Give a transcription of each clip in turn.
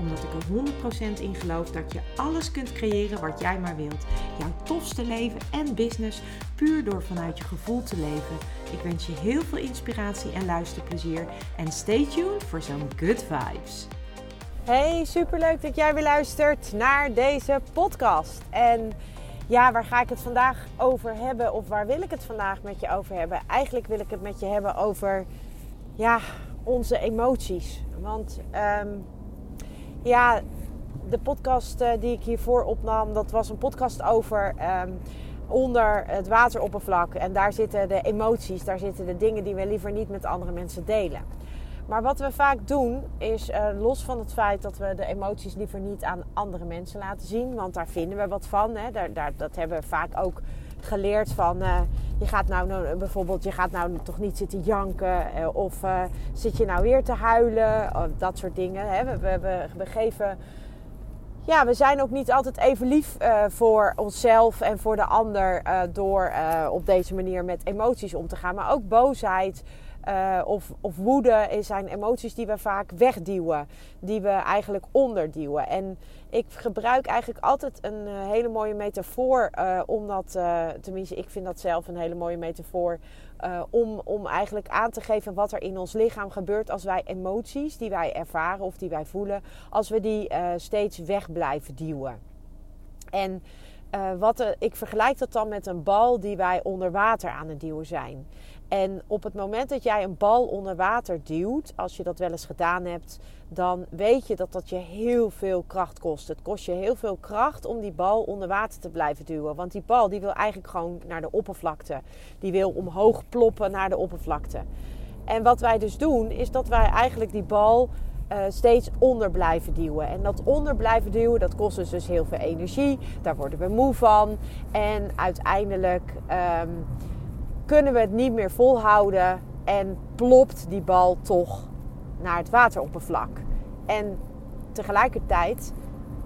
Omdat ik er 100% in geloof dat je alles kunt creëren wat jij maar wilt. Jouw tofste leven en business puur door vanuit je gevoel te leven. Ik wens je heel veel inspiratie en luisterplezier. En stay tuned voor zo'n good vibes. Hey, superleuk dat jij weer luistert naar deze podcast. En ja, waar ga ik het vandaag over hebben? Of waar wil ik het vandaag met je over hebben? Eigenlijk wil ik het met je hebben over ja, onze emoties. Want ehm, ja, de podcast uh, die ik hiervoor opnam, dat was een podcast over um, onder het wateroppervlak. En daar zitten de emoties, daar zitten de dingen die we liever niet met andere mensen delen. Maar wat we vaak doen is, uh, los van het feit dat we de emoties liever niet aan andere mensen laten zien, want daar vinden we wat van. Hè? Daar, daar, dat hebben we vaak ook geleerd van, uh, je gaat nou, nou, bijvoorbeeld, je gaat nou toch niet zitten janken uh, of zit je nou weer te huilen, dat soort dingen. Hè? We, we, we, geven ja, we zijn ook niet altijd even lief voor onszelf en voor de ander door op deze manier met emoties om te gaan. Maar ook boosheid of, of woede zijn emoties die we vaak wegduwen, die we eigenlijk onderduwen. En ik gebruik eigenlijk altijd een hele mooie metafoor, omdat, tenminste, ik vind dat zelf een hele mooie metafoor om, om eigenlijk aan te geven wat er in ons lichaam gebeurt als wij emoties die wij ervaren of die wij voelen, als we die steeds weg blijven duwen. En wat ik vergelijk dat dan met een bal die wij onder water aan het duwen zijn. En op het moment dat jij een bal onder water duwt, als je dat wel eens gedaan hebt, dan weet je dat dat je heel veel kracht kost. Het kost je heel veel kracht om die bal onder water te blijven duwen. Want die bal die wil eigenlijk gewoon naar de oppervlakte. Die wil omhoog ploppen naar de oppervlakte. En wat wij dus doen, is dat wij eigenlijk die bal uh, steeds onder blijven duwen. En dat onder blijven duwen, dat kost ons dus heel veel energie. Daar worden we moe van. En uiteindelijk um, kunnen we het niet meer volhouden. En plopt die bal toch naar het wateroppervlak. En tegelijkertijd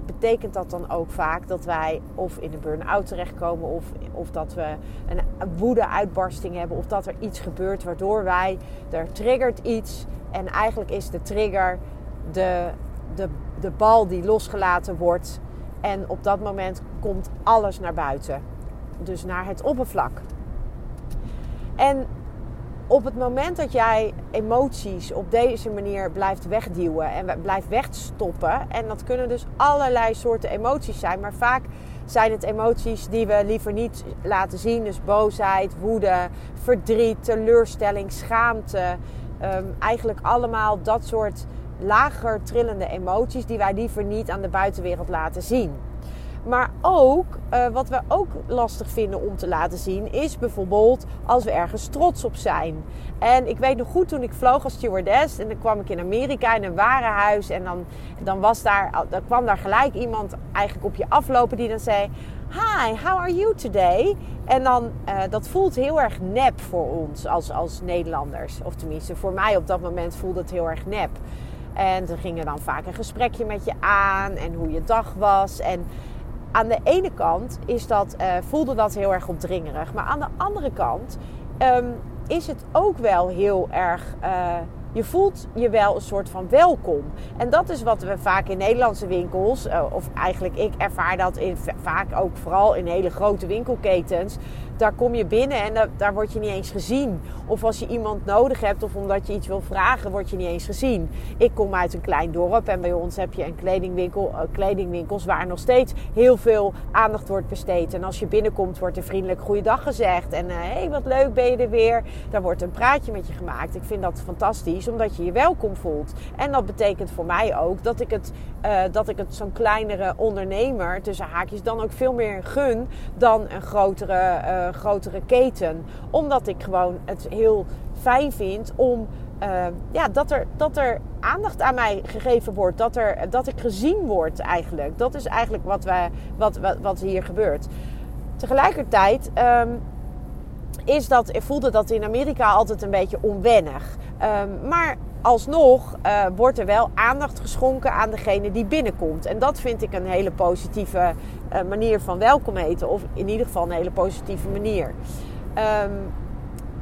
betekent dat dan ook vaak dat wij of in een burn-out terechtkomen of, of dat we een woede-uitbarsting hebben of dat er iets gebeurt waardoor wij, er triggert iets en eigenlijk is de trigger de, de, de bal die losgelaten wordt en op dat moment komt alles naar buiten. Dus naar het oppervlak. En op het moment dat jij emoties op deze manier blijft wegduwen en blijft wegstoppen, en dat kunnen dus allerlei soorten emoties zijn, maar vaak zijn het emoties die we liever niet laten zien. Dus boosheid, woede, verdriet, teleurstelling, schaamte. Um, eigenlijk allemaal dat soort lager trillende emoties die wij liever niet aan de buitenwereld laten zien. Maar ook, uh, wat we ook lastig vinden om te laten zien, is bijvoorbeeld als we ergens trots op zijn. En ik weet nog goed toen ik vloog als stewardess en dan kwam ik in Amerika in een warenhuis en dan, dan, was daar, dan kwam daar gelijk iemand eigenlijk op je aflopen die dan zei: Hi, how are you today? En dan, uh, dat voelt heel erg nep voor ons als, als Nederlanders. Of tenminste, voor mij op dat moment voelde het heel erg nep. En er ging er dan vaak een gesprekje met je aan en hoe je dag was. En aan de ene kant is dat, uh, voelde dat heel erg opdringerig. Maar aan de andere kant um, is het ook wel heel erg. Uh, je voelt je wel een soort van welkom. En dat is wat we vaak in Nederlandse winkels, uh, of eigenlijk ik ervaar dat in, vaak ook vooral in hele grote winkelketens daar kom je binnen en daar, word je niet eens gezien. Of als je iemand nodig hebt of omdat je iets wil vragen, word je niet eens gezien. Ik kom uit een klein dorp en bij ons heb je een kledingwinkel, uh, kledingwinkels waar nog steeds heel veel aandacht wordt besteed. En als je binnenkomt, wordt er vriendelijk goeiedag gezegd. En hé, uh, hey, wat leuk ben je er weer. Daar wordt een praatje met je gemaakt. Ik vind dat fantastisch, omdat je je welkom voelt. En dat betekent voor mij ook dat ik het, uh, dat ik het zo'n kleinere ondernemer, tussen haakjes, dan ook veel meer gun dan een grotere uh, grotere keten. Omdat ik gewoon het heel fijn vind om uh, ja, dat, er, dat er aandacht aan mij gegeven wordt. Dat, er, dat ik gezien word eigenlijk. Dat is eigenlijk wat, wij, wat, wat, wat hier gebeurt. Tegelijkertijd um, is dat, voelde dat in Amerika altijd een beetje onwennig. Um, maar alsnog uh, wordt er wel aandacht geschonken aan degene die binnenkomt. En dat vind ik een hele positieve uh, manier van welkom eten. Of in ieder geval een hele positieve manier. Um,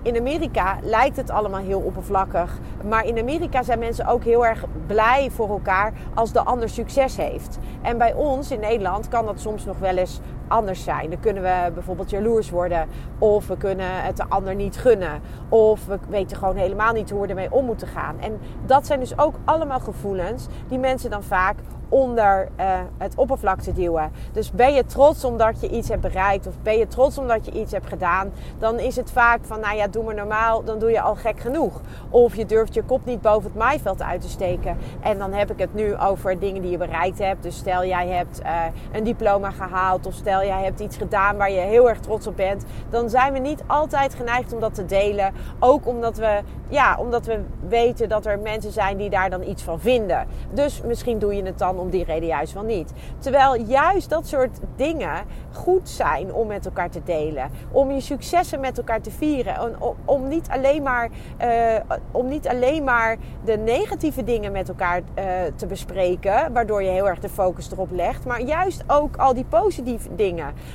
in Amerika lijkt het allemaal heel oppervlakkig. Maar in Amerika zijn mensen ook heel erg blij voor elkaar als de ander succes heeft. En bij ons in Nederland kan dat soms nog wel eens anders zijn. Dan kunnen we bijvoorbeeld jaloers worden. Of we kunnen het de ander niet gunnen. Of we weten gewoon helemaal niet hoe we ermee om moeten gaan. En dat zijn dus ook allemaal gevoelens die mensen dan vaak onder uh, het oppervlakte duwen. Dus ben je trots omdat je iets hebt bereikt of ben je trots omdat je iets hebt gedaan, dan is het vaak van, nou ja, doe maar normaal, dan doe je al gek genoeg. Of je durft je kop niet boven het maaiveld uit te steken. En dan heb ik het nu over dingen die je bereikt hebt. Dus stel jij hebt uh, een diploma gehaald of stel jij hebt iets gedaan waar je heel erg trots op bent, dan zijn we niet altijd geneigd om dat te delen. Ook omdat we, ja, omdat we weten dat er mensen zijn die daar dan iets van vinden. Dus misschien doe je het dan om die reden juist wel niet. Terwijl juist dat soort dingen goed zijn om met elkaar te delen. Om je successen met elkaar te vieren. Om, om niet, alleen maar, uh, om niet alleen maar de negatieve dingen met elkaar uh, te bespreken. Waardoor je heel erg de focus erop legt. Maar juist ook al die positieve dingen.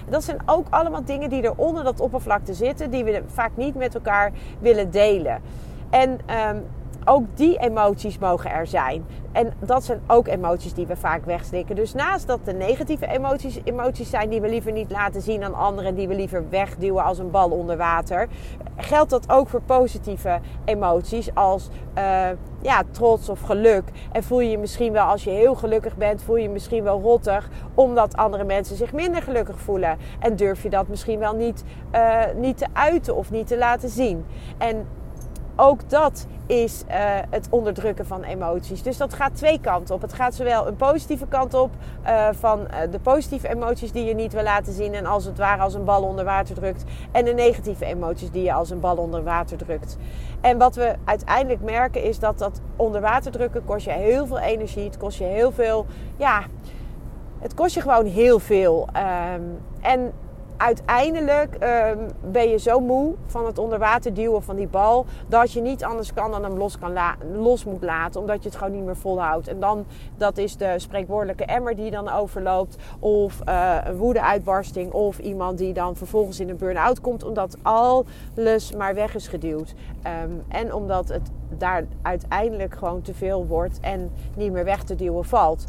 Dat zijn ook allemaal dingen die er onder dat oppervlakte zitten. Die we vaak niet met elkaar willen delen. En um, ook die emoties mogen er zijn. En dat zijn ook emoties die we vaak wegstikken. Dus naast dat de negatieve emoties emoties zijn die we liever niet laten zien aan anderen, die we liever wegduwen als een bal onder water, geldt dat ook voor positieve emoties als uh, ja, trots of geluk. En voel je je misschien wel, als je heel gelukkig bent, voel je je misschien wel rottig, omdat andere mensen zich minder gelukkig voelen. En durf je dat misschien wel niet, uh, niet te uiten of niet te laten zien. En ook dat is uh, het onderdrukken van emoties. Dus dat gaat twee kanten op. Het gaat zowel een positieve kant op uh, van uh, de positieve emoties die je niet wil laten zien en als het ware als een bal onder water drukt. En de negatieve emoties die je als een bal onder water drukt. En wat we uiteindelijk merken is dat dat onder water drukken kost je heel veel energie. Het kost je heel veel, ja, het kost je gewoon heel veel. Um, en uiteindelijk um, ben je zo moe van het onder water duwen van die bal. Dat je niet anders kan dan hem los, kan los moet laten. Omdat je het gewoon niet meer volhoudt. En dan, dat is de spreekwoordelijke emmer die dan overloopt. Of uh, een woedeuitbarsting. Of iemand die dan vervolgens in een burn-out komt. Omdat alles maar weg is geduwd. Um, en omdat het daar uiteindelijk gewoon te veel wordt. En niet meer weg te duwen valt.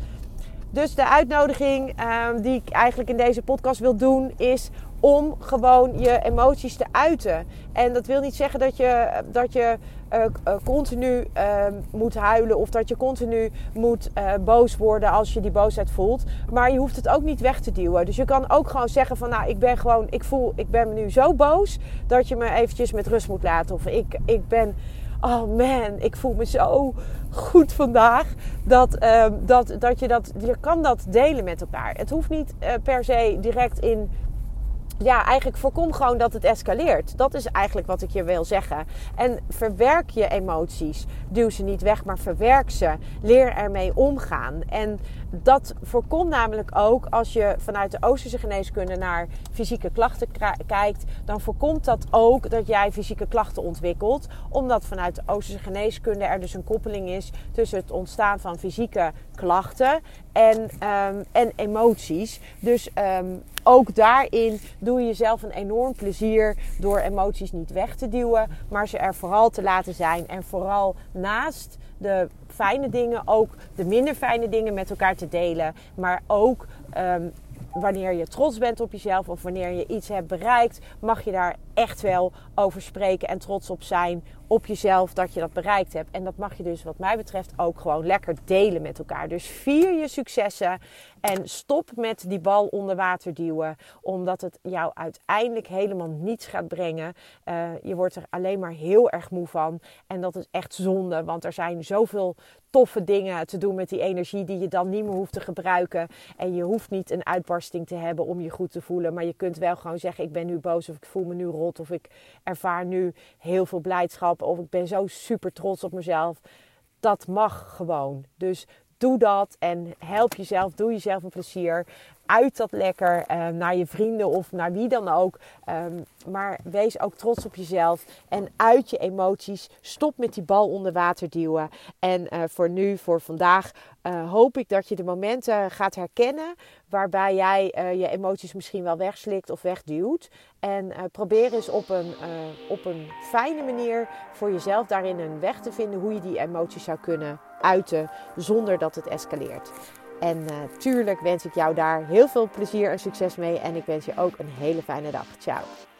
Dus de uitnodiging um, die ik eigenlijk in deze podcast wil doen is om gewoon je emoties te uiten. En dat wil niet zeggen dat je, dat je uh, uh, continu uh, moet huilen of dat je continu moet eh, boos worden als je die boosheid voelt. Maar je hoeft het ook niet weg te duwen. Dus je kan ook gewoon zeggen van nou ik ben gewoon, ik voel, ik ben nu zo boos dat je me eventjes met rust moet laten. Of ik, ik ben oh man, ik voel me zo goed vandaag. Dat, uh, dat, dat je dat, je kan dat delen met elkaar. Het hoeft niet uh, per se direct in ja, eigenlijk voorkom gewoon dat het escaleert. Dat is eigenlijk wat ik je wil zeggen. En verwerk je emoties. Duw ze niet weg, maar verwerk ze. Leer ermee omgaan. En dat voorkomt namelijk ook als je vanuit de Oosterse geneeskunde naar fysieke klachten kijkt. Dan voorkomt dat ook dat jij fysieke klachten ontwikkelt. Omdat vanuit de Oosterse geneeskunde er dus een koppeling is tussen het ontstaan van fysieke klachten en, um, en emoties. Dus um, ook daarin doe je jezelf een enorm plezier door emoties niet weg te duwen, maar ze er vooral te laten zijn. En vooral naast de fijne dingen ook de minder fijne dingen met elkaar te delen. Maar ook um, wanneer je trots bent op jezelf of wanneer je iets hebt bereikt, mag je daar echt wel over spreken en trots op zijn op jezelf dat je dat bereikt hebt. En dat mag je dus wat mij betreft ook gewoon lekker delen met elkaar. Dus vier je successen en stop met die bal onder water duwen. Omdat het jou uiteindelijk helemaal niets gaat brengen. Uh, je wordt er alleen maar heel erg moe van. En dat is echt zonde, want er zijn zoveel toffe dingen te doen met die energie die je dan niet meer hoeft te gebruiken. En je hoeft niet een uitbarsting te hebben om je goed te voelen. Maar je kunt wel gewoon zeggen: Ik ben nu boos of ik voel me nu rot of ik ervaar nu heel veel blijdschap of ik ben zo super trots op mezelf. Dat mag gewoon. Dus doe dat en help jezelf, doe jezelf een plezier. Uit dat lekker uh, naar je vrienden of naar wie dan ook. Um, maar wees ook trots op jezelf en uit je emoties. Stop met die bal onder water duwen. En uh, voor nu, voor vandaag, uh, hoop ik dat je de momenten gaat herkennen waarbij jij uh, je emoties misschien wel wegslikt of wegduwt. En probeer eens op een, op een fijne manier voor jezelf daarin een weg te vinden hoe je die emoties zou kunnen uiten zonder dat het escaleert. En natuurlijk wens ik jou daar heel veel plezier en succes mee. En ik wens je ook een hele fijne dag. Ciao.